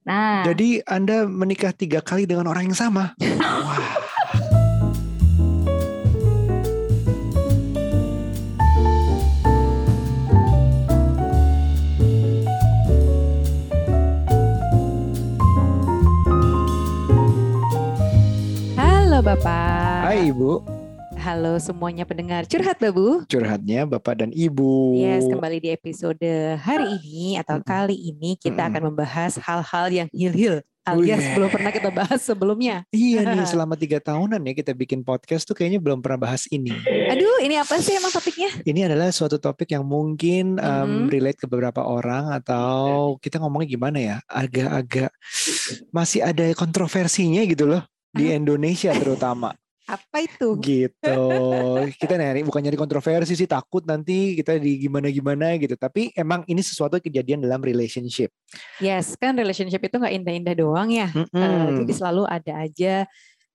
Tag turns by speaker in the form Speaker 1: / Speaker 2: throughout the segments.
Speaker 1: Nah,
Speaker 2: Jadi Anda menikah tiga kali dengan orang yang sama. Wah.
Speaker 3: Halo Bapak.
Speaker 2: Hai Ibu,
Speaker 3: Halo semuanya pendengar curhat Babu.
Speaker 2: curhatnya Bapak dan Ibu.
Speaker 3: Yes, kembali di episode hari ini atau kali ini kita
Speaker 2: Mm-mm.
Speaker 3: akan membahas hal-hal yang hil-hil alias
Speaker 2: Wih.
Speaker 3: belum pernah kita bahas sebelumnya.
Speaker 2: Iya nih, selama tiga tahunan ya kita bikin podcast tuh kayaknya belum pernah bahas ini.
Speaker 3: Aduh, ini apa sih emang topiknya?
Speaker 2: Ini adalah suatu topik yang mungkin um,
Speaker 3: Mhm.
Speaker 2: relate ke beberapa orang atau kita ngomongnya gimana ya, agak-agak masih ada kontroversinya gitu loh di Indonesia terutama.
Speaker 3: Apa itu?
Speaker 2: gitu kita nyari bukan nyari kontroversi sih takut nanti kita di gimana gimana gitu tapi emang ini sesuatu kejadian dalam relationship
Speaker 3: Yes, kan relationship itu nggak indah-indah doang ya. Eh,
Speaker 2: Mm-mm.
Speaker 3: jadi selalu ada aja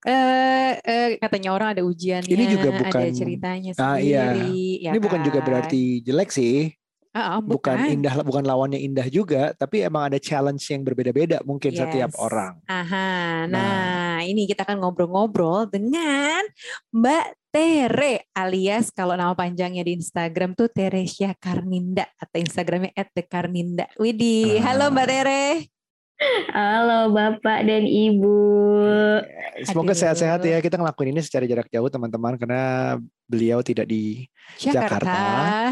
Speaker 3: eh eh, katanya orang ada ujiannya,
Speaker 2: Ini juga
Speaker 3: ada
Speaker 2: bukan-
Speaker 3: ceritanya
Speaker 2: Ah, iya.
Speaker 3: sendiri. ya
Speaker 2: ini bukan juga
Speaker 3: kan?
Speaker 2: berarti jelek sih
Speaker 3: Ah, ah,
Speaker 2: bukan indah bukan lawannya indah juga tapi emang ada challenge yang berbeda-beda mungkin setiap
Speaker 3: Yes.
Speaker 2: orang
Speaker 3: Aha,
Speaker 2: Nah.
Speaker 3: nah, ini kita akan ngobrol-ngobrol dengan Mbak Tere alias kalau nama panjangnya di Instagram tuh Teresia Karninda atau Instagramnya @karninda. Widih, halo Mbak
Speaker 2: Ah.
Speaker 3: Tere.
Speaker 1: Halo Bapak dan Ibu.
Speaker 2: semoga
Speaker 3: Aduh.
Speaker 2: sehat-sehat ya kita ngelakuin ini secara jarak jauh teman-teman karena beliau tidak di
Speaker 3: Jakarta.
Speaker 2: Jakarta.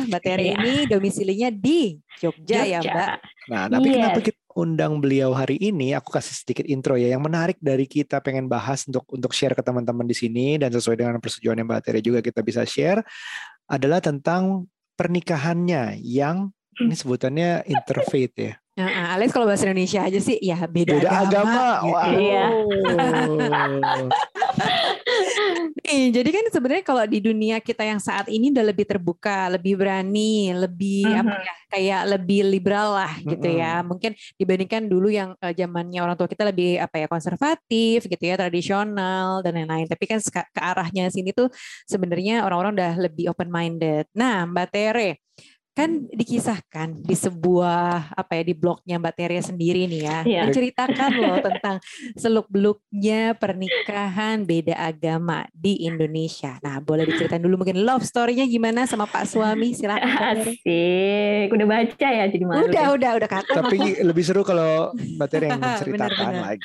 Speaker 3: Mbak
Speaker 1: Iya.
Speaker 3: ini domisilinya di Jogja, ya,
Speaker 1: Jogja.
Speaker 3: Mbak.
Speaker 2: Nah, tapi
Speaker 1: Yes.
Speaker 2: kenapa kita undang beliau hari ini? Aku kasih sedikit intro ya. Yang menarik dari kita pengen bahas untuk untuk share ke teman-teman di sini dan sesuai dengan persetujuan Mbak Tere juga kita bisa share adalah tentang pernikahannya yang ini sebutannya interfaith ya.
Speaker 3: Nah, alias kalau bahasa Indonesia aja sih ya beda,
Speaker 2: Beda agama.
Speaker 3: gitu.
Speaker 2: Wow.
Speaker 1: Iya.
Speaker 3: Nih, jadi kan sebenarnya kalau di dunia kita yang saat ini udah lebih terbuka, lebih berani, lebih
Speaker 1: Mhm.
Speaker 3: apa ya, kayak lebih liberal lah gitu ya. Mungkin dibandingkan dulu yang eh, zamannya orang tua kita lebih apa ya konservatif gitu ya, tradisional dan lain-lain. Tapi kan ke arahnya sini tuh sebenarnya orang-orang udah lebih open minded. Nah, Mbak Tere kan dikisahkan di sebuah apa ya di blognya Mbak Tere sendiri nih ya
Speaker 1: Iya.
Speaker 3: menceritakan loh tentang seluk beluknya pernikahan beda agama di Indonesia. Nah, boleh diceritain dulu mungkin love story-nya gimana sama Pak suami? Silakan.
Speaker 1: Asik, udah baca ya jadi malu.
Speaker 3: Udah,
Speaker 1: deh.
Speaker 3: udah, udah kata.
Speaker 2: Tapi lebih seru kalau Mbak Tere yang menceritakan lagi.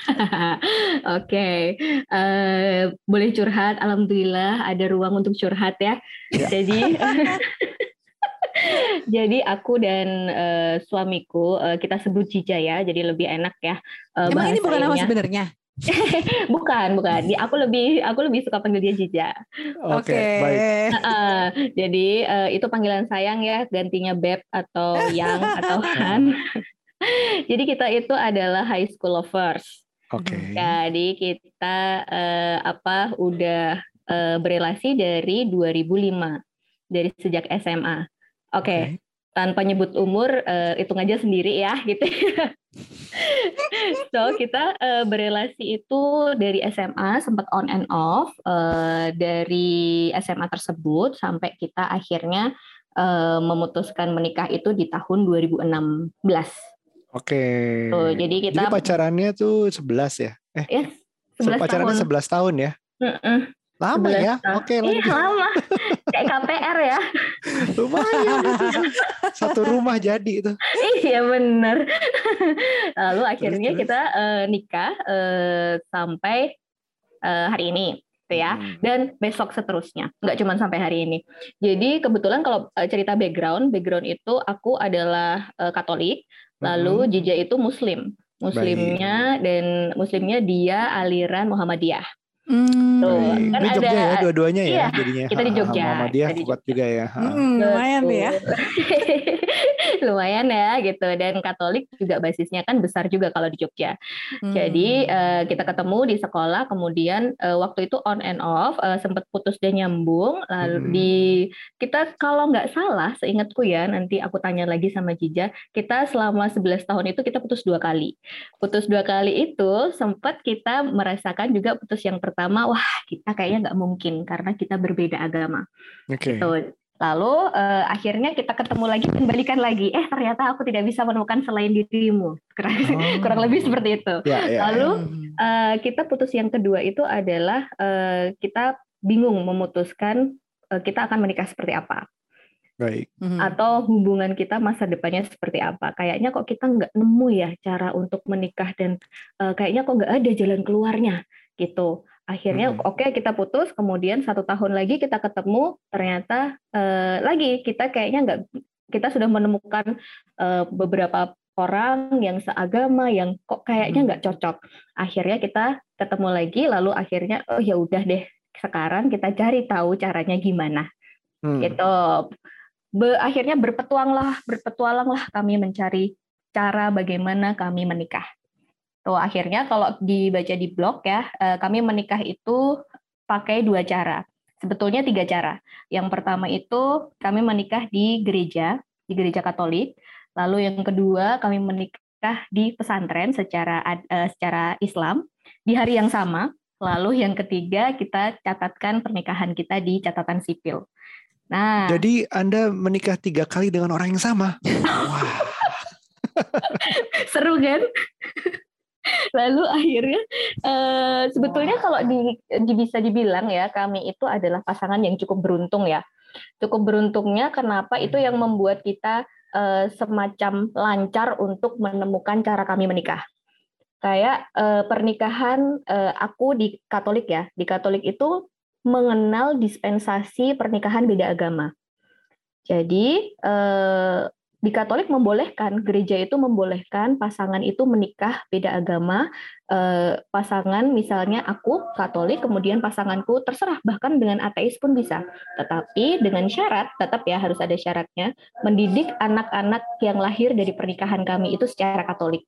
Speaker 1: Oke, eh, boleh curhat. Alhamdulillah ada ruang untuk curhat ya.
Speaker 2: Ya.
Speaker 1: Jadi, jadi aku dan eh, suamiku eh, kita sebut Jija ya, jadi lebih enak ya. eh,
Speaker 3: Emang ini bukan nama sebenarnya?
Speaker 1: Bukan, bukan. Di- Aku lebih aku lebih suka panggil dia Jija.
Speaker 2: Oke, baik.
Speaker 1: Heeh, jadi eh, itu panggilan sayang ya, gantinya Beb atau Yang atau Han. jadi kita itu adalah high school lovers.
Speaker 2: Oke.
Speaker 1: Jadi kita eh, apa udah eh, berelasi dari 2005 dari sejak SMA. Oke, tanpa nyebut umur eh, hitung aja sendiri ya gitu. so kita eh, berelasi itu dari SMA sempat on and off eh, dari SMA tersebut sampai kita akhirnya eh, memutuskan menikah itu di tahun 2016.
Speaker 2: Oke.
Speaker 1: Tuh, jadi kita
Speaker 2: Jadi pacarannya tuh 11 ya? Eh,
Speaker 1: ya,
Speaker 2: so
Speaker 1: 11
Speaker 2: pacarannya
Speaker 1: tahun.
Speaker 2: 11 tahun ya?
Speaker 1: Mm-mm.
Speaker 2: Lama
Speaker 1: 11
Speaker 2: ya?
Speaker 1: tahun.
Speaker 2: Oke,
Speaker 1: Ih,
Speaker 2: lanjut.
Speaker 1: lama. Kayak KPR ya.
Speaker 2: Lumayan. Satu rumah jadi itu.
Speaker 1: iya bener. Lalu akhirnya
Speaker 2: terus.
Speaker 1: kita eh, nikah eh, sampai eh, hari ini, gitu ya.
Speaker 2: Hmm.
Speaker 1: Dan besok seterusnya, nggak cuma sampai hari ini. Jadi kebetulan kalau cerita background, background itu aku adalah eh, Katolik, lalu
Speaker 2: Mhm.
Speaker 1: Jija itu Muslim. Muslimnya dan Muslimnya dia aliran Muhammadiyah.
Speaker 3: Hmm.
Speaker 1: Tuh, kan
Speaker 2: Ini Jogja
Speaker 1: ada-
Speaker 2: ya dua-duanya ya
Speaker 1: Iya,
Speaker 2: jadinya.
Speaker 1: kita di Jogja,
Speaker 2: Muhammadiyah
Speaker 1: kita di
Speaker 2: kuat juga ya.
Speaker 3: Hmm, lumayan tuh ya.
Speaker 1: Lumayan ya gitu dan Katolik juga basisnya kan besar juga kalau di Jogja.
Speaker 3: Hmm.
Speaker 1: Jadi eh, kita ketemu di sekolah, kemudian eh, waktu itu on and off, eh, sempat putus dan nyambung. Lalu
Speaker 2: Mhm.
Speaker 1: di kita kalau nggak salah, seingatku ya, nanti aku tanya lagi sama Jija, kita selama 11 tahun itu kita putus dua kali. Putus dua kali itu sempat kita merasakan juga putus yang pertama, wah kita kayaknya nggak mungkin karena kita berbeda agama.
Speaker 2: Oke.
Speaker 1: Tuh. Lalu uh, akhirnya kita ketemu lagi dan balikan lagi. Eh ternyata aku tidak bisa menemukan selain dirimu. Kurang, oh. kurang lebih seperti itu. Ya, ya, Lalu uh, kita putus yang kedua itu adalah uh, kita bingung memutuskan uh, kita akan menikah seperti apa.
Speaker 2: Baik.
Speaker 1: Mhm. Atau hubungan kita masa depannya seperti apa? Kayaknya kok kita nggak nemu ya cara untuk menikah dan uh, kayaknya kok nggak ada jalan keluarnya gitu akhirnya hmm. oke okay, kita putus kemudian satu tahun lagi kita ketemu ternyata uh, lagi kita kayaknya nggak kita sudah menemukan uh, beberapa orang yang seagama yang kok kayaknya nggak cocok. Akhirnya kita ketemu lagi lalu akhirnya oh ya udah deh sekarang kita cari tahu caranya gimana. Hmm. gitu. Be, akhirnya berpetuanglah berpetualanglah kami mencari cara bagaimana kami menikah Tuh akhirnya kalau dibaca di blog ya, eh, kami menikah itu pakai dua cara. Sebetulnya tiga cara. Yang pertama itu kami menikah di gereja, di gereja Katolik. Lalu yang kedua kami menikah di pesantren secara uh, secara Islam di hari yang sama. Lalu yang ketiga kita catatkan pernikahan kita di catatan sipil.
Speaker 2: Nah, jadi Anda menikah tiga kali dengan orang yang sama. Wah.
Speaker 1: Seru kan? Lalu akhirnya uh, sebetulnya kalau di, di bisa dibilang ya kami itu adalah pasangan yang cukup beruntung ya. Cukup beruntungnya kenapa itu yang membuat kita uh, semacam lancar untuk menemukan cara kami menikah. Kayak uh, pernikahan uh, aku di Katolik ya. Di Katolik itu mengenal dispensasi pernikahan beda agama. Jadi uh, di Katolik membolehkan gereja itu membolehkan pasangan itu menikah beda agama eh, pasangan misalnya aku Katolik kemudian pasanganku terserah bahkan dengan ateis pun bisa. Tetapi dengan syarat tetap ya harus ada syaratnya mendidik anak-anak yang lahir dari pernikahan kami itu secara Katolik.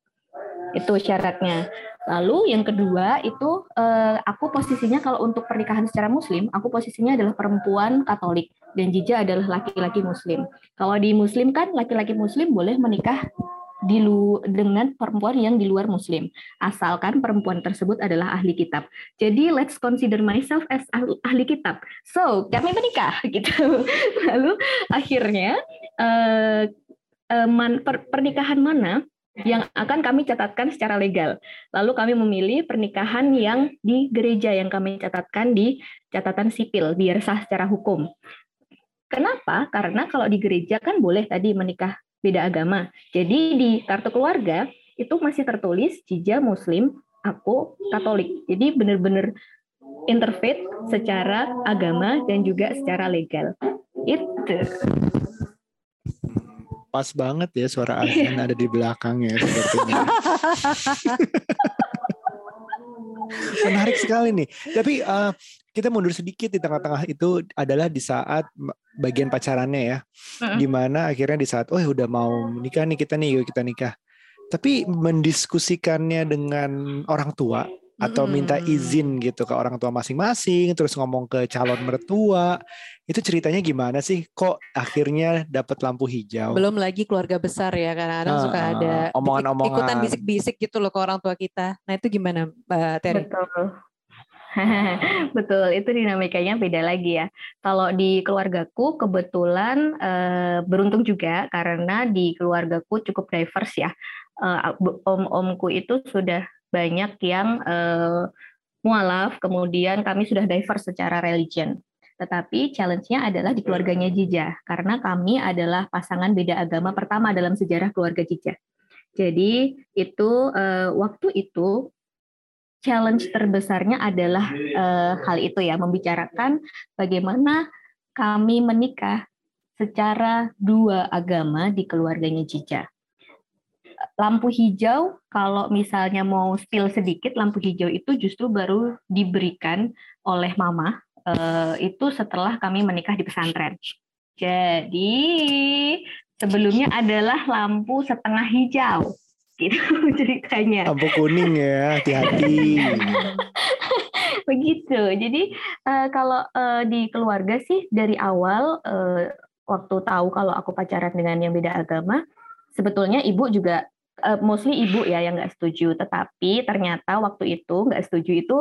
Speaker 1: Itu syaratnya lalu yang kedua itu eh, aku posisinya kalau untuk pernikahan secara Muslim aku posisinya adalah perempuan Katolik dan Jija adalah laki-laki muslim. Kalau di muslim kan laki-laki muslim boleh menikah di lu dengan perempuan yang di luar muslim asalkan perempuan tersebut adalah ahli kitab. Jadi let's consider myself as ahli kitab. So, kami menikah gitu. Lalu akhirnya uh, uh, man, per, pernikahan mana yang akan kami catatkan secara legal. Lalu kami memilih pernikahan yang di gereja yang kami catatkan di catatan sipil biar sah secara hukum. Kenapa? Karena kalau di gereja kan boleh tadi menikah beda agama. Jadi di kartu keluarga itu masih tertulis Jija Muslim, aku Katolik. Jadi benar-benar interfaith secara agama dan juga secara legal. Itu.
Speaker 2: Pas banget ya suara azan ada di belakangnya sepertinya. Menarik sekali nih. Tapi uh, kita mundur sedikit di tengah-tengah itu adalah di saat bagian pacarannya ya, uh-uh. di mana akhirnya di saat oh ya udah mau nikah nih kita nih yuk kita nikah. Tapi mendiskusikannya dengan orang tua atau minta izin gitu ke orang tua masing-masing, terus ngomong ke calon mertua, itu ceritanya gimana sih? Kok akhirnya dapat lampu hijau?
Speaker 3: Belum lagi keluarga besar ya, karena kadang uh, suka ada omongan-omongan ikutan bisik-bisik gitu loh ke orang tua kita. Nah itu gimana, Mbak Terry?
Speaker 1: Betul. Betul, itu dinamikanya beda lagi ya. Kalau di keluargaku kebetulan uh, beruntung juga karena di keluargaku cukup diverse ya. Uh, om-omku itu sudah banyak yang uh, mualaf, kemudian kami sudah diverse secara religion. Tetapi challenge-nya adalah di keluarganya Jija, karena kami adalah pasangan beda agama pertama dalam sejarah keluarga Jija. Jadi itu uh, waktu itu challenge terbesarnya adalah uh, hal itu ya, membicarakan bagaimana kami menikah secara dua agama di keluarganya Cica. Lampu hijau, kalau misalnya mau spill sedikit, lampu hijau itu justru baru diberikan oleh mama, itu setelah kami menikah di pesantren. Jadi sebelumnya adalah lampu setengah hijau gitu ceritanya.
Speaker 2: Lampu kuning ya, hati-hati.
Speaker 1: Begitu. Jadi uh, kalau uh, di keluarga sih dari awal uh, waktu tahu kalau aku pacaran dengan yang beda agama, sebetulnya ibu juga uh, mostly ibu ya yang nggak setuju. Tetapi ternyata waktu itu nggak setuju itu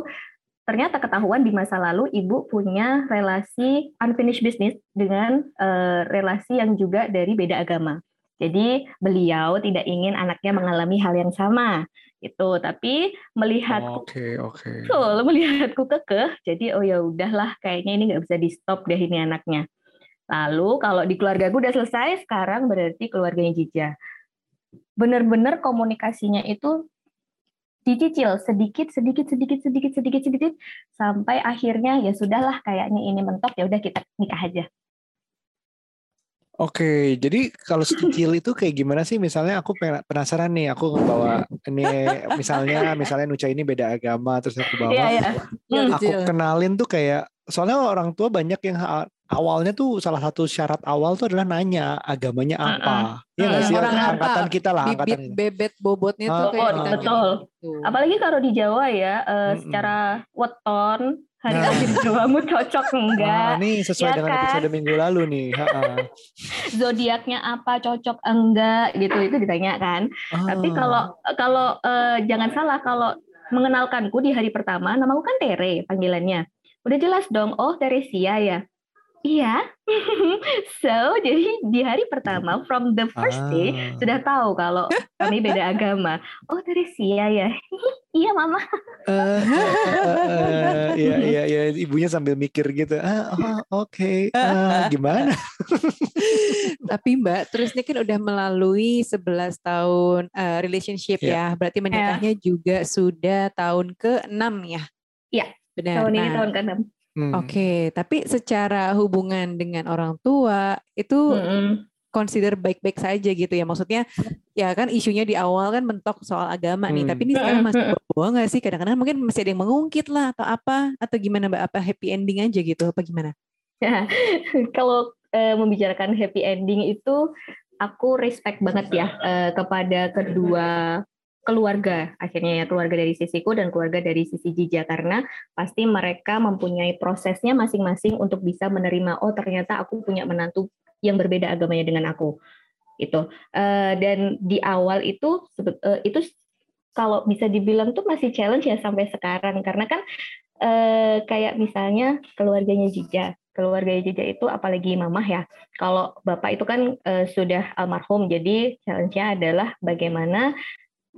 Speaker 1: ternyata ketahuan di masa lalu ibu punya relasi unfinished business dengan uh, relasi yang juga dari beda agama. Jadi beliau tidak ingin anaknya mengalami hal yang sama itu tapi melihatku
Speaker 2: oke okay, oke okay.
Speaker 1: so, melihatku kekeh jadi oh ya udahlah kayaknya ini nggak bisa di stop deh ini anaknya lalu kalau di keluarga gue udah selesai sekarang berarti keluarganya Jija benar-benar komunikasinya itu dicicil sedikit sedikit sedikit sedikit sedikit sedikit sampai akhirnya ya sudahlah kayaknya ini mentok ya udah kita nikah aja
Speaker 2: Oke, jadi kalau kecil itu kayak gimana sih? Misalnya aku penasaran nih, aku bawa ini misalnya misalnya Nuca ini beda agama terus aku bawa, yeah, yeah. aku kenalin tuh kayak soalnya orang tua banyak yang awalnya tuh salah satu syarat awal tuh adalah nanya agamanya apa. Iya nggak sih? Orang angkatan apa? kita lah,
Speaker 3: Bibit
Speaker 2: angkatan
Speaker 3: bebet bobotnya tuh
Speaker 1: oh, kayak betul. Gitu. Apalagi kalau di Jawa ya, uh, mm -mm. secara weton hari nah. kamu cocok enggak?
Speaker 2: Nah, ini sesuai ya dengan kan? episode minggu lalu nih.
Speaker 1: Zodiaknya apa cocok enggak gitu itu ditanya kan. Oh. Tapi kalau kalau uh, jangan salah kalau mengenalkanku di hari pertama namaku kan Tere panggilannya. Udah jelas dong, oh Teresia ya. Iya. so, jadi di hari pertama from the first day ah. sudah tahu kalau kami beda agama. Oh, Teresia ya. iya, Mama. uh,
Speaker 2: uh, iya, iya, iya, ibunya sambil mikir gitu. Ah, oh, oke. Okay. Uh, gimana?
Speaker 3: Tapi Mbak, terus ini kan udah melalui 11 tahun uh, relationship yeah. ya. Berarti menikahnya yeah. juga sudah tahun ke-6 ya?
Speaker 1: Iya. Benar. Tahun ini nah, tahun ke-6
Speaker 3: Hmm. Oke, okay, tapi secara hubungan dengan orang tua itu hmm. consider baik-baik saja gitu ya. Maksudnya ya kan isunya di awal kan mentok soal agama hmm. nih, tapi ini sekarang masih bawa nggak sih? Kadang-kadang mungkin masih ada yang mengungkit lah atau apa atau gimana Mbak? Apa happy ending aja gitu apa gimana?
Speaker 1: Ya, kalau uh, membicarakan happy ending itu aku respect banget ya uh, kepada kedua keluarga. Akhirnya ya keluarga dari sisiku dan keluarga dari sisi Jija. Karena pasti mereka mempunyai prosesnya masing-masing untuk bisa menerima oh ternyata aku punya menantu yang berbeda agamanya dengan aku. Itu uh, dan di awal itu uh, itu kalau bisa dibilang tuh masih challenge ya sampai sekarang. Karena kan uh, kayak misalnya keluarganya Jija. Keluarga Jija itu apalagi mamah ya. Kalau bapak itu kan sudah almarhum, jadi challenge-nya adalah bagaimana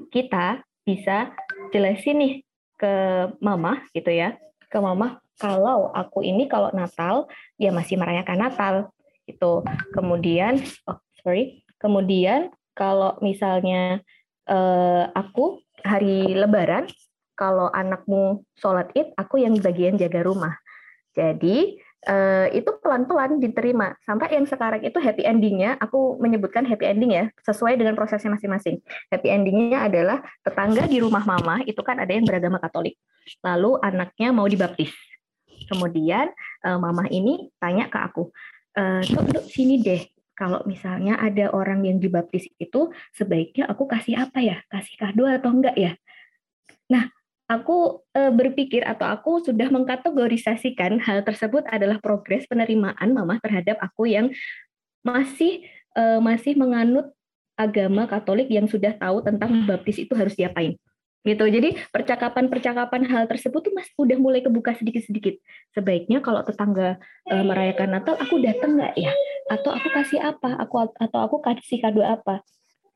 Speaker 1: kita bisa jelasin nih ke mama gitu ya, ke mama kalau aku ini kalau Natal ya masih merayakan Natal gitu. Kemudian oh sorry, kemudian kalau misalnya eh, aku hari Lebaran kalau anakmu sholat id, aku yang bagian jaga rumah. Jadi uh, itu pelan-pelan diterima. Sampai yang sekarang itu happy endingnya aku menyebutkan happy ending ya sesuai dengan prosesnya masing-masing. Happy endingnya adalah tetangga di rumah mama itu kan ada yang beragama Katolik. Lalu anaknya mau dibaptis. Kemudian uh, mama ini tanya ke aku uh, tuh, sini deh. Kalau misalnya ada orang yang dibaptis itu sebaiknya aku kasih apa ya? Kasih kado atau enggak ya? Nah aku e, berpikir atau aku sudah mengkategorisasikan hal tersebut adalah progres penerimaan mama terhadap aku yang masih e, masih menganut agama Katolik yang sudah tahu tentang baptis itu harus diapain gitu. Jadi percakapan-percakapan hal tersebut tuh mas udah mulai kebuka sedikit-sedikit. Sebaiknya kalau tetangga e, merayakan Natal aku datang nggak ya? Atau aku kasih apa? Aku atau aku kasih kado apa?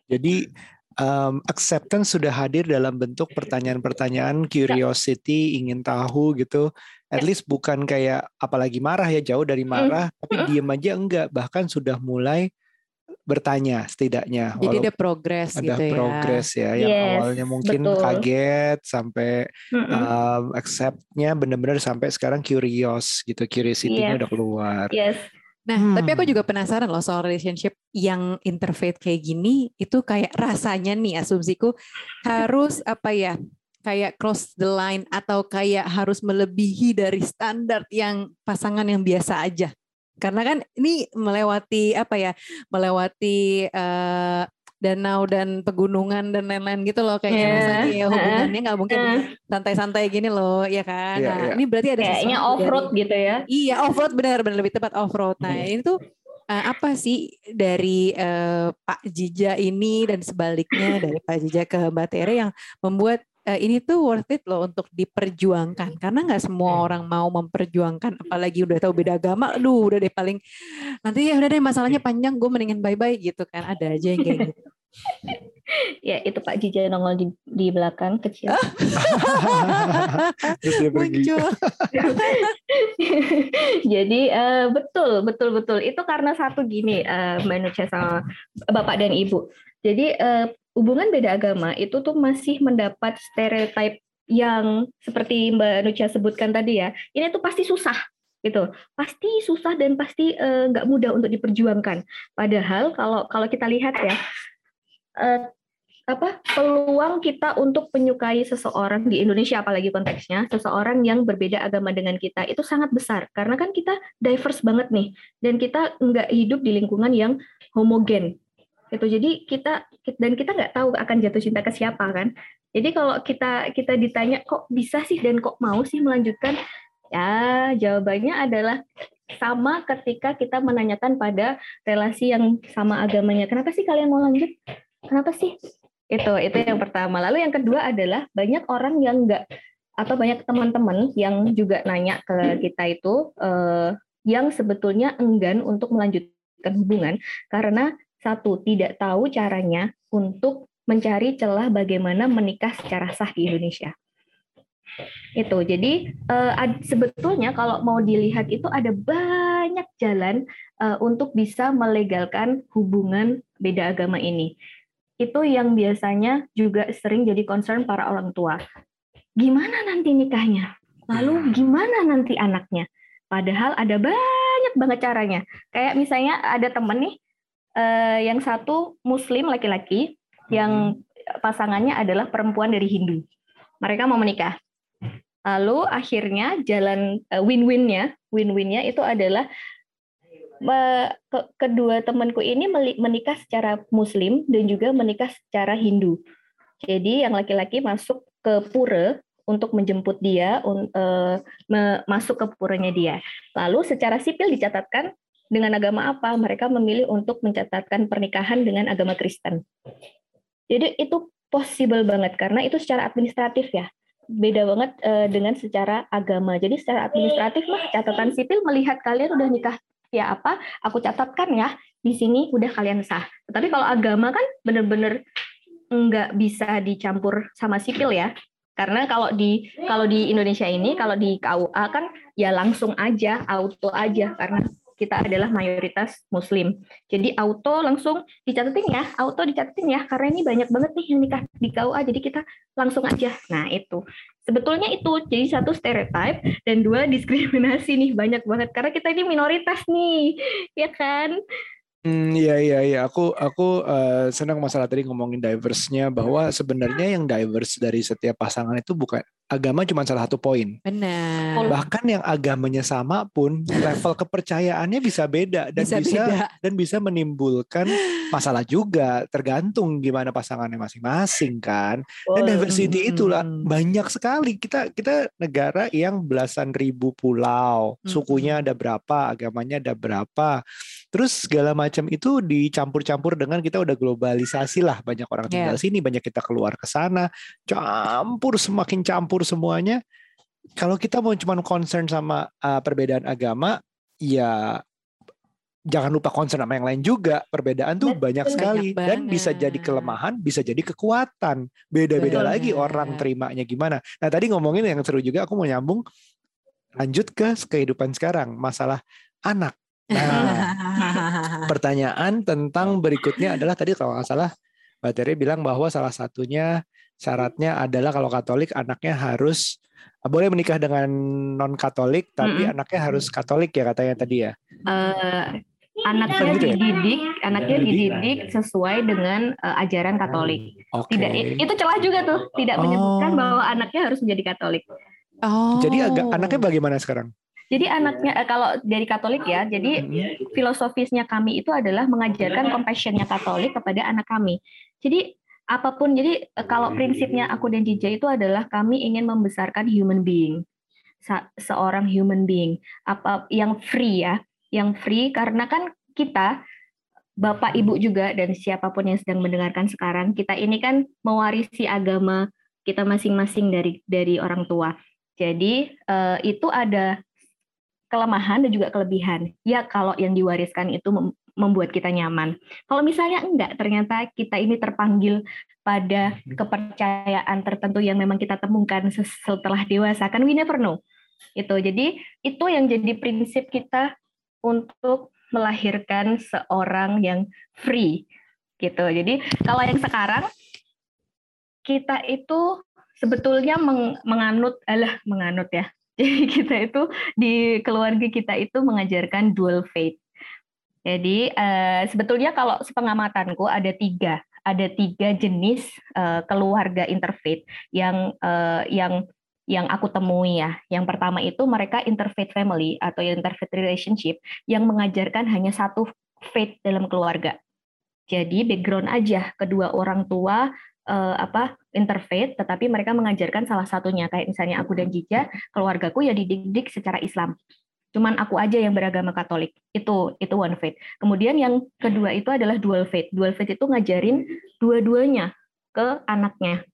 Speaker 2: Jadi um, acceptance sudah hadir dalam bentuk pertanyaan-pertanyaan curiosity ingin tahu gitu at ya. least bukan kayak apalagi marah ya jauh dari marah mm. tapi diem aja enggak bahkan sudah mulai bertanya setidaknya
Speaker 3: jadi ada progres
Speaker 2: ada gitu progres ya, ya yang yes, awalnya mungkin betul. kaget sampai mm -mm. um, acceptnya benar-benar sampai sekarang curious gitu curiosity-nya yes. udah keluar
Speaker 1: yes
Speaker 3: Nah, hmm. tapi aku juga penasaran loh soal relationship yang interfaith kayak gini, itu kayak rasanya nih asumsiku harus apa ya, kayak cross the line atau kayak harus melebihi dari standar yang pasangan yang biasa aja. Karena kan ini melewati apa ya, melewati uh, danau dan pegunungan dan lain-lain gitu loh kayaknya yeah. misalnya ya hubungannya nggak mungkin santai-santai gini loh ya kan? Yeah, nah yeah. ini berarti ada
Speaker 1: kayaknya off road dari, gitu ya.
Speaker 3: Iya off road benar-benar lebih tepat off road nah ini tuh uh, apa sih dari uh, Pak Jija ini dan sebaliknya dari Pak Jija ke Mbak Tere yang membuat ini tuh worth it loh untuk diperjuangkan. Karena nggak semua orang mau memperjuangkan apalagi udah tahu beda agama aduh udah deh paling nanti ya udah deh masalahnya panjang gue mendingan bye bye gitu kan. Ada aja yang kayak gitu.
Speaker 1: Ya itu Pak Jija nongol di, di belakang kecil.
Speaker 3: Muncul.
Speaker 1: Jadi uh, betul betul betul. Itu karena satu gini uh, Mbak Nucha sama Bapak dan Ibu. Jadi uh, hubungan beda agama itu tuh masih mendapat stereotip yang seperti Mbak Nucha sebutkan tadi ya. Ini tuh pasti susah gitu. Pasti susah dan pasti nggak uh, mudah untuk diperjuangkan. Padahal kalau kalau kita lihat ya uh, apa peluang kita untuk menyukai seseorang di Indonesia apalagi konteksnya seseorang yang berbeda agama dengan kita itu sangat besar. Karena kan kita diverse banget nih dan kita nggak hidup di lingkungan yang homogen itu jadi kita dan kita nggak tahu akan jatuh cinta ke siapa kan? Jadi kalau kita kita ditanya kok bisa sih? Dan kok mau sih melanjutkan? Ya jawabannya adalah sama ketika kita menanyakan pada relasi yang sama agamanya. Kenapa sih kalian mau lanjut? Kenapa sih? Itu itu yang pertama. Lalu yang kedua adalah banyak orang yang enggak atau banyak teman-teman yang juga nanya ke kita itu eh, yang sebetulnya enggan untuk melanjutkan hubungan karena satu tidak tahu caranya untuk mencari celah bagaimana menikah secara sah di Indonesia itu jadi eh, sebetulnya kalau mau dilihat itu ada banyak jalan eh, untuk bisa melegalkan hubungan beda agama ini itu yang biasanya juga sering jadi concern para orang tua. Gimana nanti nikahnya? Lalu gimana nanti anaknya? Padahal ada banyak banget caranya. Kayak misalnya ada temen nih, eh, yang satu Muslim laki-laki, yang hmm. pasangannya adalah perempuan dari Hindu. Mereka mau menikah. Lalu akhirnya jalan eh, win-winnya, win-winnya itu adalah kedua temanku ini menikah secara Muslim dan juga menikah secara Hindu. Jadi yang laki-laki masuk ke pura untuk menjemput dia, uh, masuk ke puranya dia. Lalu secara sipil dicatatkan dengan agama apa? Mereka memilih untuk mencatatkan pernikahan dengan agama Kristen. Jadi itu possible banget karena itu secara administratif ya beda banget uh, dengan secara agama. Jadi secara administratif mah catatan sipil melihat kalian udah nikah ya apa aku catatkan ya di sini udah kalian sah. Tapi kalau agama kan bener-bener nggak bisa dicampur sama sipil ya. Karena kalau di kalau di Indonesia ini kalau di KUA kan ya langsung aja auto aja karena kita adalah mayoritas muslim. Jadi auto langsung dicatatin ya, auto dicatatin ya karena ini banyak banget nih yang nikah di KUA jadi kita langsung aja. Nah, itu. Sebetulnya itu jadi satu stereotype dan dua diskriminasi nih banyak banget karena kita ini minoritas nih, ya kan?
Speaker 2: Hmm, iya iya iya. Aku aku uh, senang masalah tadi ngomongin diverse-nya bahwa sebenarnya yang diverse dari setiap pasangan itu bukan agama cuma salah satu poin.
Speaker 3: Benar.
Speaker 2: Bahkan yang agamanya sama pun level kepercayaannya bisa beda dan bisa, bisa beda. dan bisa menimbulkan masalah juga tergantung gimana pasangannya masing-masing kan. Dan diversity itulah banyak sekali. Kita kita negara yang belasan ribu pulau, sukunya ada berapa, agamanya ada berapa Terus segala macam itu dicampur-campur dengan kita udah globalisasi lah banyak orang tinggal yeah. sini, banyak kita keluar ke sana, campur semakin campur semuanya. Kalau kita mau cuma concern sama uh, perbedaan agama, ya jangan lupa concern sama yang lain juga. Perbedaan tuh Betul, banyak sekali banyak dan bisa jadi kelemahan, bisa jadi kekuatan. Beda-beda lagi orang terimanya gimana. Nah, tadi ngomongin yang seru juga aku mau nyambung lanjut ke kehidupan sekarang, masalah anak. Nah, pertanyaan tentang berikutnya adalah tadi kalau nggak salah Mbak Tere bilang bahwa salah satunya syaratnya adalah kalau Katolik anaknya harus ah, boleh menikah dengan non Katolik tapi mm -hmm. anaknya harus Katolik ya katanya tadi ya.
Speaker 1: Uh, anaknya gitu ya? dididik, anaknya dididik sesuai dengan uh, ajaran Katolik. Okay. Tidak itu celah juga tuh, tidak oh. menyebutkan bahwa anaknya harus menjadi Katolik.
Speaker 2: Oh. Jadi agak anaknya bagaimana sekarang?
Speaker 1: Jadi anaknya eh, kalau dari Katolik ya, jadi filosofisnya kami itu adalah mengajarkan compassionnya Katolik kepada anak kami. Jadi apa pun, jadi eh, kalau prinsipnya aku dan Jija itu adalah kami ingin membesarkan human being, seorang human being, apa yang free ya, yang free karena kan kita Bapak Ibu juga dan siapa pun yang sedang mendengarkan sekarang, kita ini kan mewarisi agama kita masing-masing dari dari orang tua. Jadi uh, itu ada kelemahan dan juga kelebihan. Ya kalau yang diwariskan itu membuat kita nyaman. Kalau misalnya enggak, ternyata kita ini terpanggil pada kepercayaan tertentu yang memang kita temukan setelah dewasa, kan we never know. Itu. Jadi itu yang jadi prinsip kita untuk melahirkan seorang yang free gitu. Jadi kalau yang sekarang kita itu sebetulnya meng, menganut alah menganut ya. Jadi kita itu di keluarga kita itu mengajarkan dual faith. Jadi uh, sebetulnya kalau sepengamatanku ada tiga, ada tiga jenis uh, keluarga interfaith yang uh, yang yang aku temui ya. Yang pertama itu mereka interfaith family atau interfaith relationship yang mengajarkan hanya satu faith dalam keluarga. Jadi background aja kedua orang tua uh, apa interfaith, tetapi mereka mengajarkan salah satunya kayak misalnya aku dan Jija, keluargaku ya dididik secara Islam. Cuman aku aja yang beragama Katolik. Itu itu one faith. Kemudian yang kedua itu adalah dual faith. Dual faith itu ngajarin dua-duanya ke anaknya.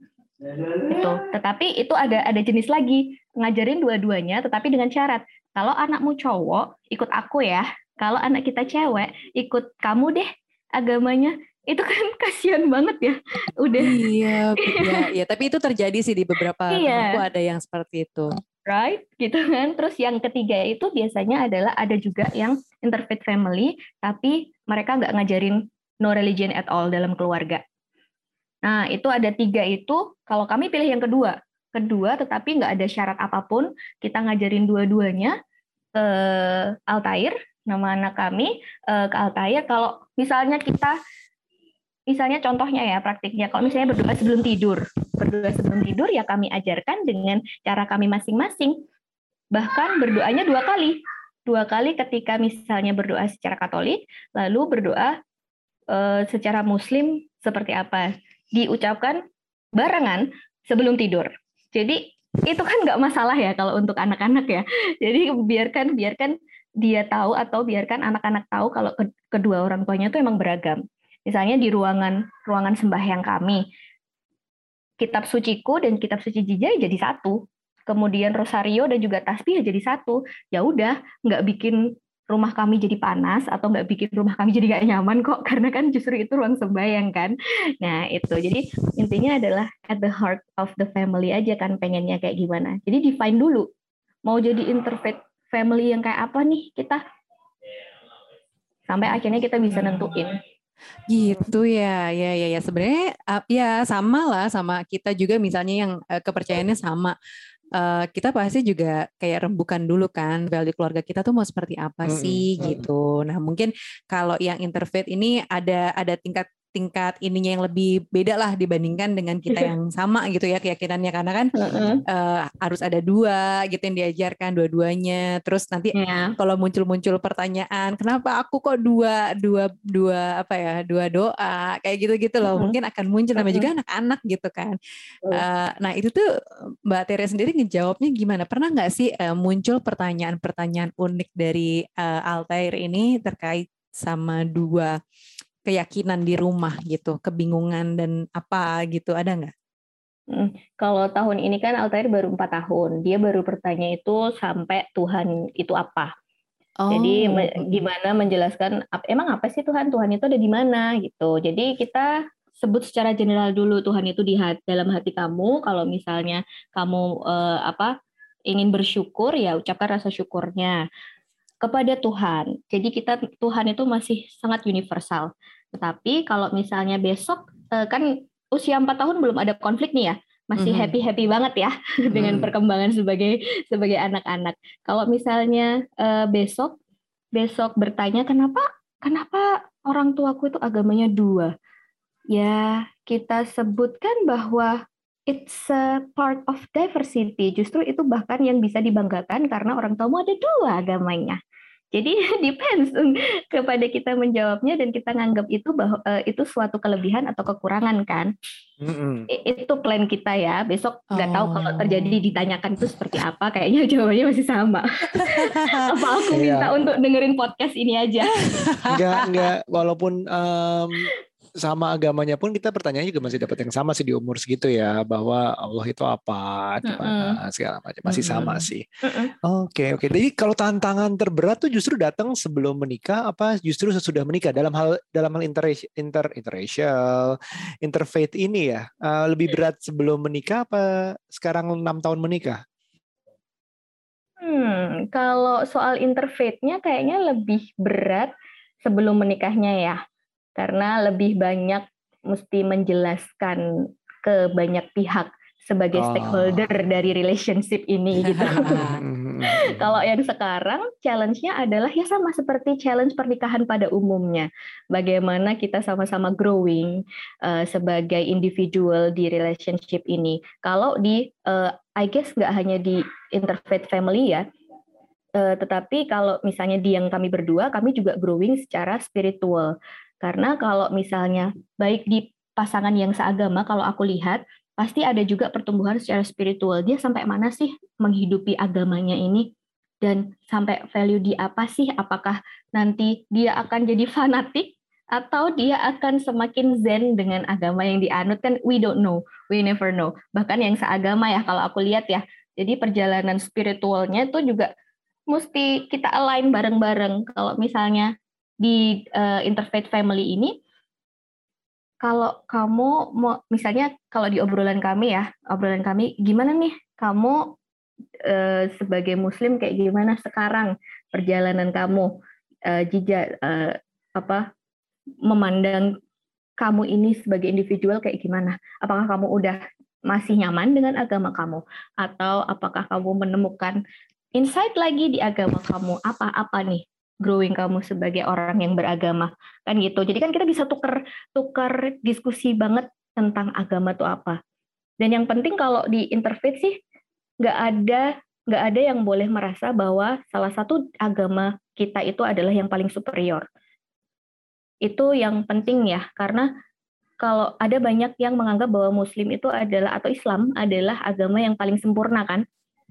Speaker 1: Itu. Tetapi itu ada ada jenis lagi, ngajarin dua-duanya tetapi dengan syarat. Kalau anakmu cowok, ikut aku ya. Kalau anak kita cewek, ikut kamu deh agamanya itu kan kasihan banget ya udah
Speaker 3: iya iya iya tapi itu terjadi sih di beberapa iya. temanku ada yang seperti itu
Speaker 1: right? Gitu kan? Terus yang ketiga itu biasanya adalah ada juga yang interfaith family tapi mereka nggak ngajarin no religion at all dalam keluarga. Nah itu ada tiga itu kalau kami pilih yang kedua. Kedua tetapi nggak ada syarat apa pun kita ngajarin dua-duanya ke Altair nama anak kami eh, ke Altair. Kalau misalnya kita misalnya contohnya ya praktiknya. Kalau misalnya berdoa sebelum tidur berdoa sebelum tidur ya kami ajarkan dengan cara kami masing-masing. Bahkan berdoanya dua kali. Dua kali ketika misalnya berdoa secara Katolik lalu berdoa uh, secara Muslim seperti apa? Diucapkan barengan sebelum tidur. Jadi itu kan nggak masalah ya kalau untuk anak-anak ya. Jadi biarkan biarkan dia tahu atau biarkan anak-anak tahu kalau kedua orang tuanya itu emang beragam Misalnya di ruangan ruangan sembahyang kami, kitab suciku dan kitab suci Jija jadi satu. Kemudian rosario dan juga tasbih jadi satu. Ya udah, nggak bikin rumah kami jadi panas atau nggak bikin rumah kami jadi nggak nyaman kok karena kan justru itu ruang sembahyang kan. Nah itu. Jadi intinya adalah at the heart of the family aja kan pengennya kayak gimana. Jadi define dulu mau jadi interfaith family yang kayak apa nih kita? Sampai akhirnya kita bisa nentuin
Speaker 3: Gitu ya, ya, ya, ya. Sebenarnya uh, ya sama lah sama kita juga misalnya yang uh, kepercayaannya sama. Uh, kita pasti juga kayak rembukan dulu kan value keluarga kita tuh mau seperti apa sih mm -hmm. gitu. Nah mungkin kalau yang interfaith ini ada ada tingkat tingkat ininya yang lebih beda lah dibandingkan dengan kita yang sama gitu ya keyakinannya karena kan uh-uh. uh, harus ada dua gitu yang diajarkan dua-duanya terus nanti yeah. kalau muncul-muncul pertanyaan kenapa aku kok dua dua dua apa ya dua doa kayak gitu-gitu loh uh-huh. mungkin akan muncul namanya uh-huh. juga anak-anak gitu kan uh, nah itu tuh Mbak Tere sendiri ngejawabnya gimana pernah nggak sih uh, muncul pertanyaan-pertanyaan unik dari uh, Altair ini terkait sama dua keyakinan di rumah gitu, kebingungan dan apa gitu, ada nggak?
Speaker 1: Hmm, kalau tahun ini kan Altair baru empat tahun, dia baru bertanya itu sampai Tuhan itu apa. Oh. Jadi gimana menjelaskan emang apa sih Tuhan? Tuhan itu ada di mana gitu. Jadi kita sebut secara general dulu Tuhan itu di hati, dalam hati kamu. Kalau misalnya kamu eh, apa ingin bersyukur ya ucapkan rasa syukurnya kepada Tuhan. Jadi kita Tuhan itu masih sangat universal. Tetapi kalau misalnya besok eh, kan usia empat tahun belum ada konflik nih ya, masih mm-hmm. happy happy banget ya dengan mm. perkembangan sebagai sebagai anak-anak. Kalau misalnya uh, besok besok bertanya kenapa kenapa orang tuaku itu agamanya dua, ya kita sebutkan bahwa it's a part of diversity. Justru itu bahkan yang bisa dibanggakan karena orang tuamu ada dua agamanya. Jadi depends kepada kita menjawabnya dan kita nganggap itu bahwa uh, itu suatu kelebihan atau kekurangan kan. Mm-hmm. Itu plan kita ya. Besok nggak oh. tahu kalau terjadi oh. ditanyakan itu seperti apa. Kayaknya jawabannya masih sama. apa aku iya. minta untuk dengerin podcast ini aja?
Speaker 2: enggak enggak. Walaupun um, sama agamanya pun kita pertanyaannya juga masih dapat yang sama sih di umur segitu ya bahwa Allah itu apa, di mana segala macam. Masih sama sih. Oke oke. Jadi kalau tantangan terberat tuh justru datang sebelum menikah apa justru sesudah menikah? Dalam hal dalam hal inter inter interracial interfaith ini ya uh, lebih berat sebelum menikah apa sekarang enam tahun menikah?
Speaker 1: Hmm, kalau soal interfaithnya kayaknya lebih berat sebelum menikahnya ya, karena lebih banyak mesti menjelaskan ke banyak pihak sebagai oh. stakeholder dari relationship ini gitu. Kalau yang sekarang challenge-nya adalah ya sama seperti challenge pernikahan pada umumnya. Bagaimana kita sama-sama growing uh, sebagai individual di relationship ini. Kalau di uh, I guess nggak hanya di interfaith family ya, uh, tetapi kalau misalnya di yang kami berdua, kami juga growing secara spiritual. Karena kalau misalnya baik di pasangan yang seagama, kalau aku lihat pasti ada juga pertumbuhan secara spiritual. Dia sampai mana sih menghidupi agamanya ini? Dan sampai value di apa sih? Apakah nanti dia akan jadi fanatik atau dia akan semakin zen dengan agama yang dianut kan we don't know, we never know. Bahkan yang seagama ya kalau aku lihat ya. Jadi perjalanan spiritualnya itu juga mesti kita align bareng-bareng. Kalau misalnya di uh, interfaith family ini kalau kamu mau misalnya kalau di obrolan kami ya obrolan kami gimana nih kamu e, sebagai muslim kayak gimana sekarang perjalanan kamu jejak e, apa memandang kamu ini sebagai individual kayak gimana? Apakah kamu udah masih nyaman dengan agama kamu? Atau apakah kamu menemukan insight lagi di agama kamu? Apa-apa nih growing kamu sebagai orang yang beragama. Kan gitu. Jadi kan kita bisa tuker tuker diskusi banget tentang agama itu apa. Dan yang penting kalau di interfaith sih nggak ada nggak ada yang boleh merasa bahwa salah satu agama kita itu adalah yang paling superior. Itu yang penting ya karena kalau ada banyak yang menganggap bahwa Muslim itu adalah atau Islam adalah agama yang paling sempurna kan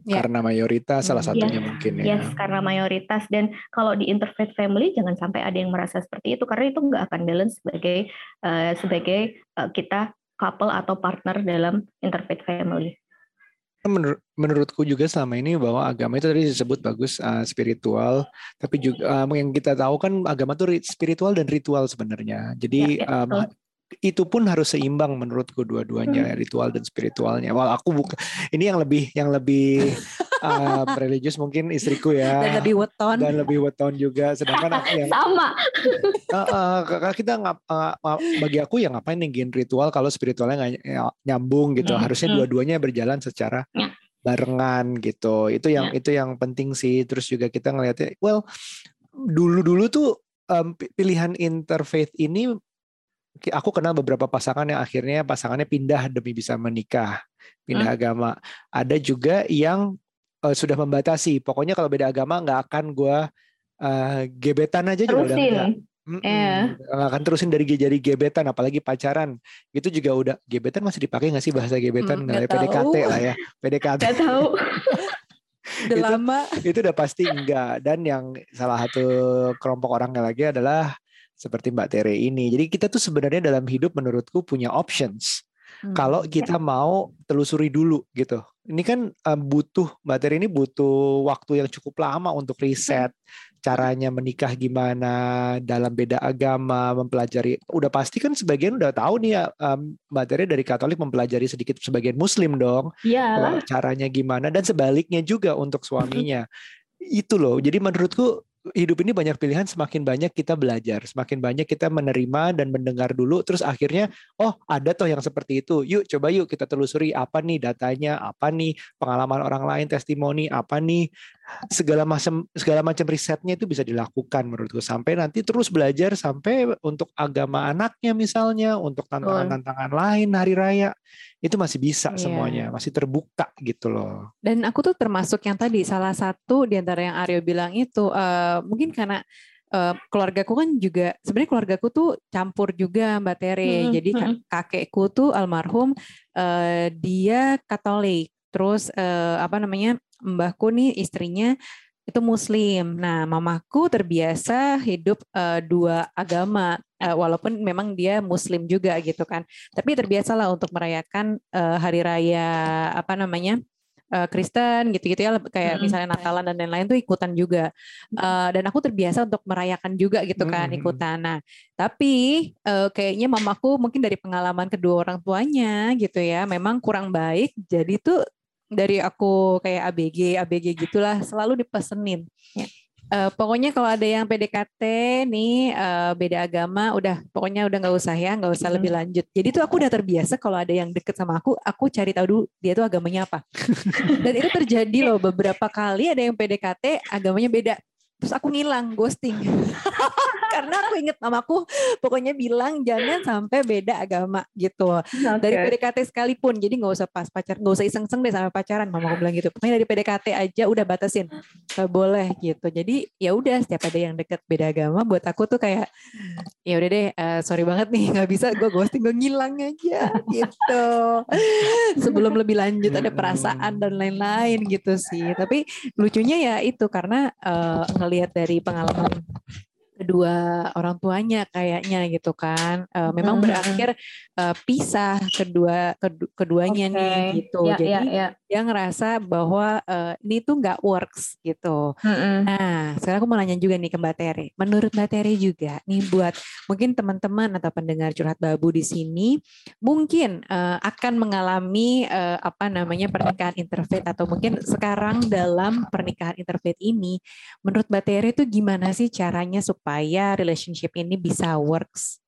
Speaker 2: Ya. Karena mayoritas salah hmm, satunya
Speaker 1: yes,
Speaker 2: mungkin ya.
Speaker 1: Yes, karena mayoritas dan kalau di interfaith family jangan sampai ada yang merasa seperti itu karena itu nggak akan balance sebagai uh, sebagai uh, kita couple atau partner dalam interfaith family.
Speaker 2: Menur menurutku juga selama ini bahwa agama itu tadi disebut bagus uh, spiritual, tapi juga uh, yang kita tahu kan agama itu spiritual dan ritual sebenarnya. Jadi ya, ya, um, itu pun harus seimbang menurutku dua-duanya hmm. ritual dan spiritualnya. Wal aku buka ini yang lebih yang lebih uh, religius mungkin istriku ya.
Speaker 3: Dan lebih weton.
Speaker 2: Dan lebih weton juga. Sedangkan aku yang
Speaker 1: sama.
Speaker 2: Uh, uh, kita ngap, uh, bagi aku yang ngapain ninggiin ritual kalau spiritualnya nggak nyambung gitu. Hmm. Harusnya hmm. dua-duanya berjalan secara ya. barengan gitu. Itu yang ya. itu yang penting sih. Terus juga kita ngelihatnya, well dulu-dulu tuh um, pilihan interfaith ini aku kenal beberapa pasangan yang akhirnya pasangannya pindah demi bisa menikah, pindah hmm. agama. Ada juga yang uh, sudah membatasi. Pokoknya kalau beda agama nggak akan gue uh, gebetan aja
Speaker 1: juga udah
Speaker 2: enggak. Mm yeah. akan terusin dari jadi gebetan, apalagi pacaran. Itu juga udah gebetan masih dipakai nggak sih bahasa gebetan? Mm, nggak PDKT lah ya, PDKT.
Speaker 1: Gak tahu.
Speaker 3: udah itu, lama.
Speaker 2: Itu udah pasti enggak. Dan yang salah satu kelompok orangnya lagi adalah seperti Mbak Tere ini. Jadi kita tuh sebenarnya dalam hidup menurutku punya options. Hmm. Kalau kita ya. mau telusuri dulu gitu. Ini kan um, butuh Mbak Tere ini butuh waktu yang cukup lama untuk riset caranya menikah gimana dalam beda agama, mempelajari. Udah pasti kan sebagian udah tahu nih ya um, Mbak Tere dari Katolik mempelajari sedikit sebagian Muslim dong.
Speaker 1: Iya.
Speaker 2: Caranya gimana dan sebaliknya juga untuk suaminya. Itu loh. Jadi menurutku hidup ini banyak pilihan, semakin banyak kita belajar, semakin banyak kita menerima dan mendengar dulu, terus akhirnya, oh ada toh yang seperti itu, yuk coba yuk kita telusuri apa nih datanya, apa nih pengalaman orang lain, testimoni, apa nih segala macam segala macam risetnya itu bisa dilakukan menurutku sampai nanti terus belajar sampai untuk agama anaknya misalnya, untuk tantangan-tantangan lain hari raya itu masih bisa yeah. semuanya, masih terbuka gitu loh.
Speaker 3: Dan aku tuh termasuk yang tadi salah satu di antara yang Aryo bilang itu uh, mungkin karena uh, keluargaku kan juga sebenarnya keluargaku tuh campur juga Mbak Tere. Hmm, Jadi hmm. kakekku tuh almarhum uh, dia Katolik. Terus uh, apa namanya? Mbahku nih istrinya itu Muslim. Nah, mamaku terbiasa hidup uh, dua agama, uh, walaupun memang dia Muslim juga gitu kan. Tapi terbiasalah untuk merayakan uh, hari raya apa namanya uh, Kristen gitu-gitu ya, kayak hmm. misalnya Natalan dan lain-lain tuh ikutan juga. Uh, dan aku terbiasa untuk merayakan juga gitu kan, hmm. ikutan. Nah, tapi uh, kayaknya mamaku mungkin dari pengalaman kedua orang tuanya gitu ya, memang kurang baik. Jadi tuh dari aku kayak ABG ABG gitulah selalu dipesenin ya. Uh, pokoknya kalau ada yang PDKT nih uh, beda agama, udah pokoknya udah nggak usah ya, nggak usah hmm. lebih lanjut. Jadi tuh aku udah terbiasa kalau ada yang deket sama aku, aku cari tahu dulu dia tuh agamanya apa. Dan itu terjadi loh beberapa kali ada yang PDKT agamanya beda terus aku ngilang ghosting karena aku inget mamaku pokoknya bilang jangan sampai beda agama gitu. Okay. dari PDKT sekalipun. Jadi nggak usah pas pacar nggak usah iseng-iseng deh sama pacaran mama aku bilang gitu. Pokoknya dari PDKT aja udah batasin. Gak boleh gitu. Jadi ya udah setiap ada yang deket beda agama buat aku tuh kayak ya udah deh uh, sorry banget nih nggak bisa gue ghosting gue ngilang aja gitu. Sebelum lebih lanjut ada perasaan dan lain-lain gitu sih. Tapi lucunya ya itu karena uh, ngelihat dari pengalaman kedua orang tuanya kayaknya gitu kan uh, memang hmm. berakhir uh, pisah kedua kedu, keduanya okay. nih gitu ya, jadi ya, ya. dia ngerasa bahwa uh, ini tuh nggak works gitu hmm. nah sekarang aku mau nanya juga nih ke Mbak Tere menurut Mbak Tere juga nih buat mungkin teman-teman atau pendengar curhat babu di sini mungkin uh, akan mengalami uh, apa namanya pernikahan interfaith atau mungkin sekarang dalam pernikahan interfaith ini menurut Mbak Tere itu gimana sih caranya supaya supaya relationship ini bisa works?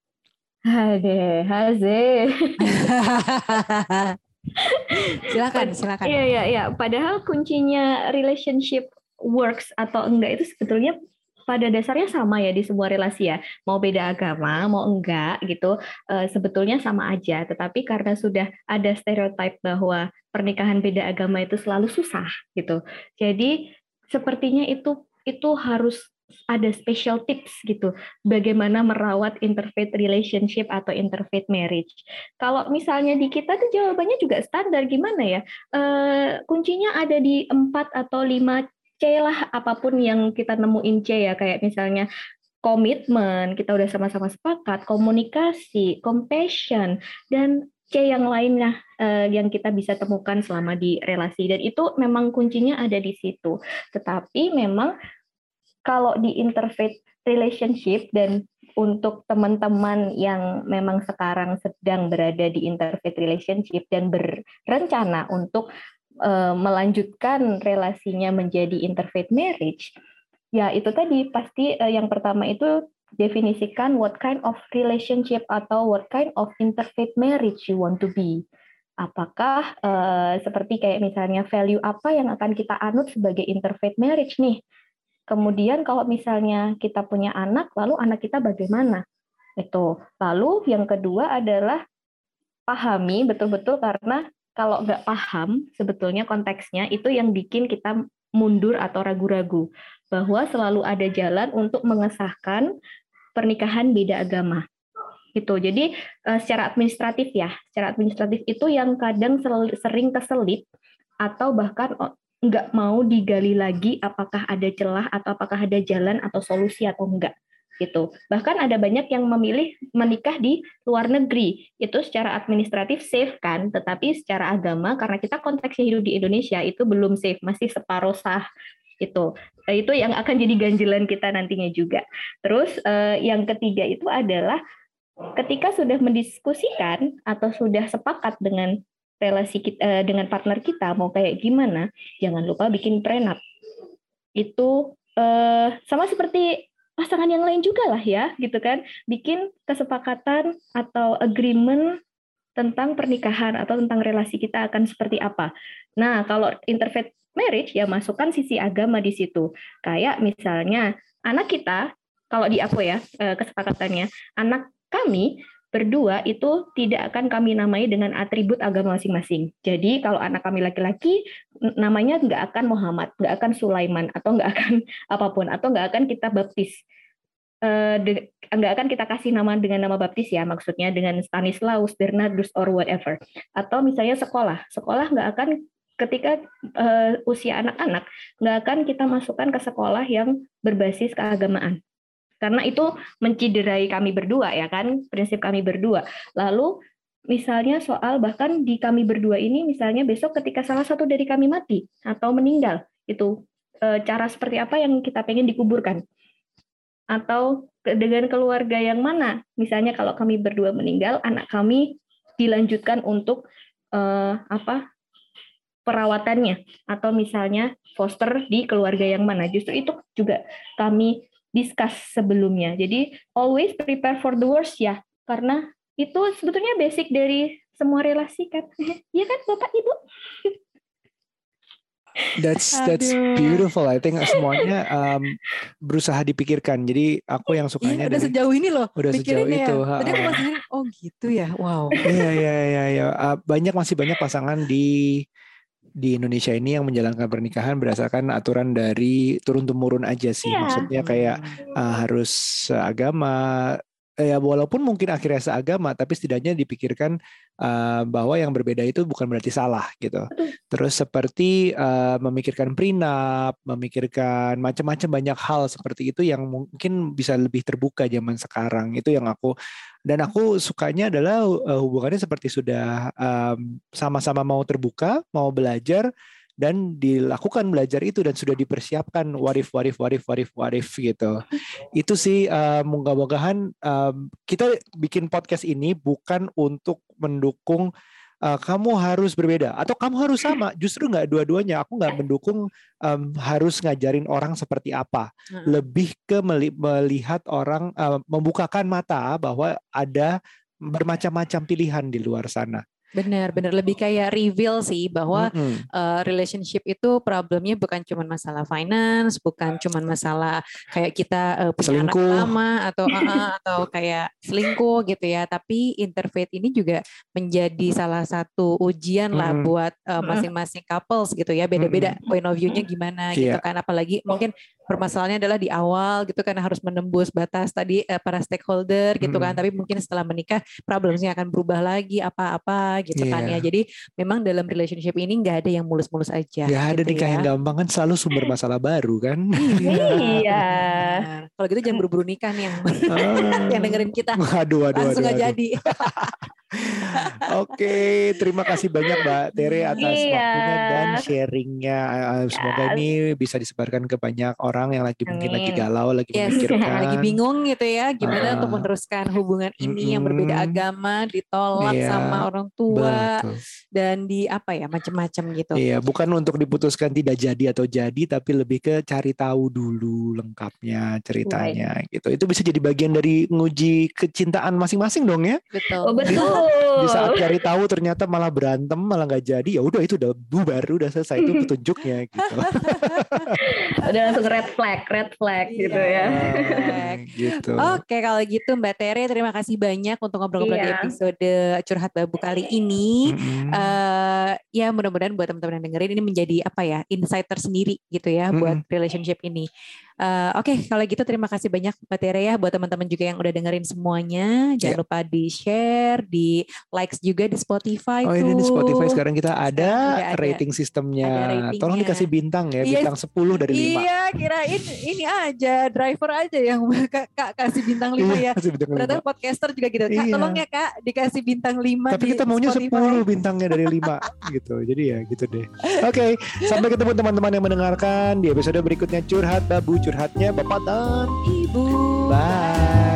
Speaker 1: Hade, haze.
Speaker 3: silakan, silakan.
Speaker 1: Iya, iya, iya. Padahal kuncinya relationship works atau enggak itu sebetulnya pada dasarnya sama ya di sebuah relasi ya mau beda agama mau enggak gitu uh, sebetulnya sama aja tetapi karena sudah ada stereotip bahwa pernikahan beda agama itu selalu susah gitu jadi sepertinya itu itu harus ada special tips gitu bagaimana merawat interfaith relationship atau interfaith marriage. Kalau misalnya di kita tuh jawabannya juga standar gimana ya? E, kuncinya ada di empat atau lima C lah apa pun yang kita nemuin C ya kayak misalnya komitmen, kita udah sama-sama sepakat, komunikasi, compassion, dan C yang lainnya uh, yang kita bisa temukan selama di relasi dan itu memang kuncinya ada di situ. Tetapi memang kalau di interfaith relationship dan untuk teman-teman yang memang sekarang sedang berada di interfaith relationship dan berencana untuk uh, melanjutkan relasinya menjadi interfaith marriage, ya itu tadi pasti uh, yang pertama itu definisikan what kind of relationship atau what kind of interfaith marriage you want to be. Apakah uh, seperti kayak misalnya value apa yang akan kita anut sebagai interfaith marriage nih? Kemudian kalau misalnya kita punya anak, lalu anak kita bagaimana? Itu. Lalu yang kedua adalah pahami betul-betul karena kalau nggak paham sebetulnya konteksnya itu yang bikin kita mundur atau ragu-ragu bahwa selalu ada jalan untuk mengesahkan pernikahan beda agama gitu. Jadi eh, secara administratif ya, secara administratif itu yang kadang sering keselip atau bahkan nggak mau digali lagi apakah ada celah atau apakah ada jalan atau solusi atau enggak gitu. Bahkan ada banyak yang memilih menikah di luar negeri. Itu secara administratif safe kan, tetapi secara agama karena kita konteksnya hidup di Indonesia itu belum safe, masih separuh sah itu. Itu yang akan jadi ganjilan kita nantinya juga. Terus eh, yang ketiga itu adalah ketika sudah mendiskusikan atau sudah sepakat dengan relasi kita uh, dengan partner kita mau kayak gimana, jangan lupa bikin prenup. Itu uh, sama seperti pasangan yang lain juga lah ya, gitu kan. Bikin kesepakatan atau agreement tentang pernikahan atau tentang relasi kita akan seperti apa. Nah, kalau interfaith marriage ya masukkan sisi agama di situ. Kayak misalnya anak kita kalau di aku ya eh, kesepakatannya, anak kami berdua itu tidak akan kami namai dengan atribut agama masing-masing. Jadi kalau anak kami laki-laki namanya nggak akan Muhammad, nggak akan Sulaiman atau nggak akan apa pun atau nggak akan kita baptis. Uh, nggak akan kita kasih nama dengan nama baptis ya maksudnya dengan Stanislaus, Bernardus or whatever atau misalnya sekolah sekolah nggak akan ketika uh, usia anak-anak nggak akan kita masukkan ke sekolah yang berbasis keagamaan karena itu menciderai kami berdua ya kan? Prinsip kami berdua. Lalu misalnya soal bahkan di kami berdua ini misalnya besok ketika salah satu dari kami mati atau meninggal itu e, cara seperti apa yang kita pengen dikuburkan? Atau dengan keluarga yang mana? Misalnya kalau kami berdua meninggal anak kami dilanjutkan untuk e, apa perawatannya. Atau misalnya foster di keluarga yang mana. Justru itu juga kami discuss sebelumnya. Jadi always prepare for the worst ya, karena itu sebetulnya basic dari semua relasi kan. Iya kan Bapak Ibu?
Speaker 2: That's that's beautiful. I think semuanya um, berusaha dipikirkan. Jadi aku yang sukanya
Speaker 3: iya, udah dari, sejauh ini loh.
Speaker 2: Udah sejauh ya. itu.
Speaker 3: Tadi aku masih oh gitu ya. Wow.
Speaker 2: Iya iya iya iya. Uh, banyak masih banyak pasangan di di Indonesia ini yang menjalankan pernikahan berdasarkan aturan dari turun temurun aja sih. Yeah. Maksudnya kayak uh, harus agama ya walaupun mungkin akhirnya seagama tapi setidaknya dipikirkan uh, bahwa yang berbeda itu bukan berarti salah gitu. Terus seperti uh, memikirkan prenup, memikirkan macam-macam banyak hal seperti itu yang mungkin bisa lebih terbuka zaman sekarang. Itu yang aku dan aku sukanya adalah uh, hubungannya seperti sudah um, sama-sama mau terbuka, mau belajar dan dilakukan belajar itu dan sudah dipersiapkan warif warif warif warif warif gitu. Itu sih uh, moga-mogahan um, kita bikin podcast ini bukan untuk mendukung uh, kamu harus berbeda atau kamu harus sama. Justru nggak dua-duanya. Aku nggak mendukung um, harus ngajarin orang seperti apa. Lebih ke melihat orang uh, membukakan mata bahwa ada bermacam-macam pilihan di luar sana.
Speaker 3: Benar, benar lebih kayak reveal sih bahwa mm-hmm. uh, relationship itu problemnya bukan cuma masalah finance, bukan cuma masalah kayak kita uh, punya selingkuh. anak lama atau uh, atau kayak selingkuh gitu ya, tapi interfaith ini juga menjadi salah satu ujian mm-hmm. lah buat uh, masing-masing couples gitu ya, beda-beda mm-hmm. point of view-nya gimana yeah. gitu kan, apalagi mungkin permasalahannya adalah di awal gitu kan harus menembus batas tadi uh, para stakeholder gitu kan, tapi mungkin setelah menikah problemnya akan berubah lagi apa-apa gitu yeah. kan ya. Iya. Jadi memang dalam relationship ini nggak ada yang mulus-mulus aja.
Speaker 2: Gak ada gitu nikah ya. yang gampang kan selalu sumber masalah baru kan.
Speaker 3: iya. Kalau gitu jangan buru-buru nikah nih yang ah. yang dengerin kita.
Speaker 2: Waduh, waduh,
Speaker 3: Langsung
Speaker 2: waduh,
Speaker 3: gak jadi.
Speaker 2: Oke, terima kasih banyak Mbak Tere atas iya. waktunya dan sharingnya. Eh, semoga ini bisa disebarkan ke banyak orang yang lagi Amin. mungkin lagi galau, lagi yes. memikirkan,
Speaker 3: lagi bingung gitu ya, gimana uh, untuk meneruskan hubungan ini mm, yang berbeda agama, ditolak iya, sama orang tua betul. dan di apa ya macam-macam gitu.
Speaker 2: Iya, bukan untuk diputuskan tidak jadi atau jadi, tapi lebih ke cari tahu dulu lengkapnya ceritanya right. gitu. Itu bisa jadi bagian dari nguji kecintaan masing-masing dong ya.
Speaker 3: Betul. Oh,
Speaker 1: betul.
Speaker 2: Di saat cari tahu ternyata malah berantem, malah nggak jadi, ya udah itu udah bubar, udah selesai itu petunjuknya gitu.
Speaker 1: udah langsung red flag, red flag iya. gitu ya.
Speaker 2: gitu.
Speaker 3: Oke, kalau gitu Mbak Tere terima kasih banyak untuk ngobrol-ngobrol iya. di episode curhat babu kali ini. Mm-hmm. Uh, ya mudah-mudahan buat teman-teman yang dengerin ini menjadi apa ya, insight tersendiri gitu ya mm-hmm. buat relationship ini. Uh, Oke, okay, kalau gitu terima kasih banyak Mbak Tere ya buat teman-teman juga yang udah dengerin semuanya. Jangan yeah. lupa di share, di likes juga di Spotify.
Speaker 2: Oh tuh. ini di Spotify sekarang kita ada, ada rating sistemnya. Ada Tolong dikasih bintang ya, yes. Bintang 10 dari 5.
Speaker 3: Iya, kirain ini aja driver aja yang kak, kak kasih bintang 5 iya, ya. Bintang Ternyata 5. podcaster juga gitu. Kak, iya. tolong ya Kak dikasih bintang 5
Speaker 2: Tapi kita maunya Spotify. 10 bintangnya dari 5 gitu. Jadi ya gitu deh. Oke, okay, sampai ketemu teman-teman yang mendengarkan di episode berikutnya Curhat Babu Curhat curhatnya Bapak dan
Speaker 3: Ibu.
Speaker 2: Bye.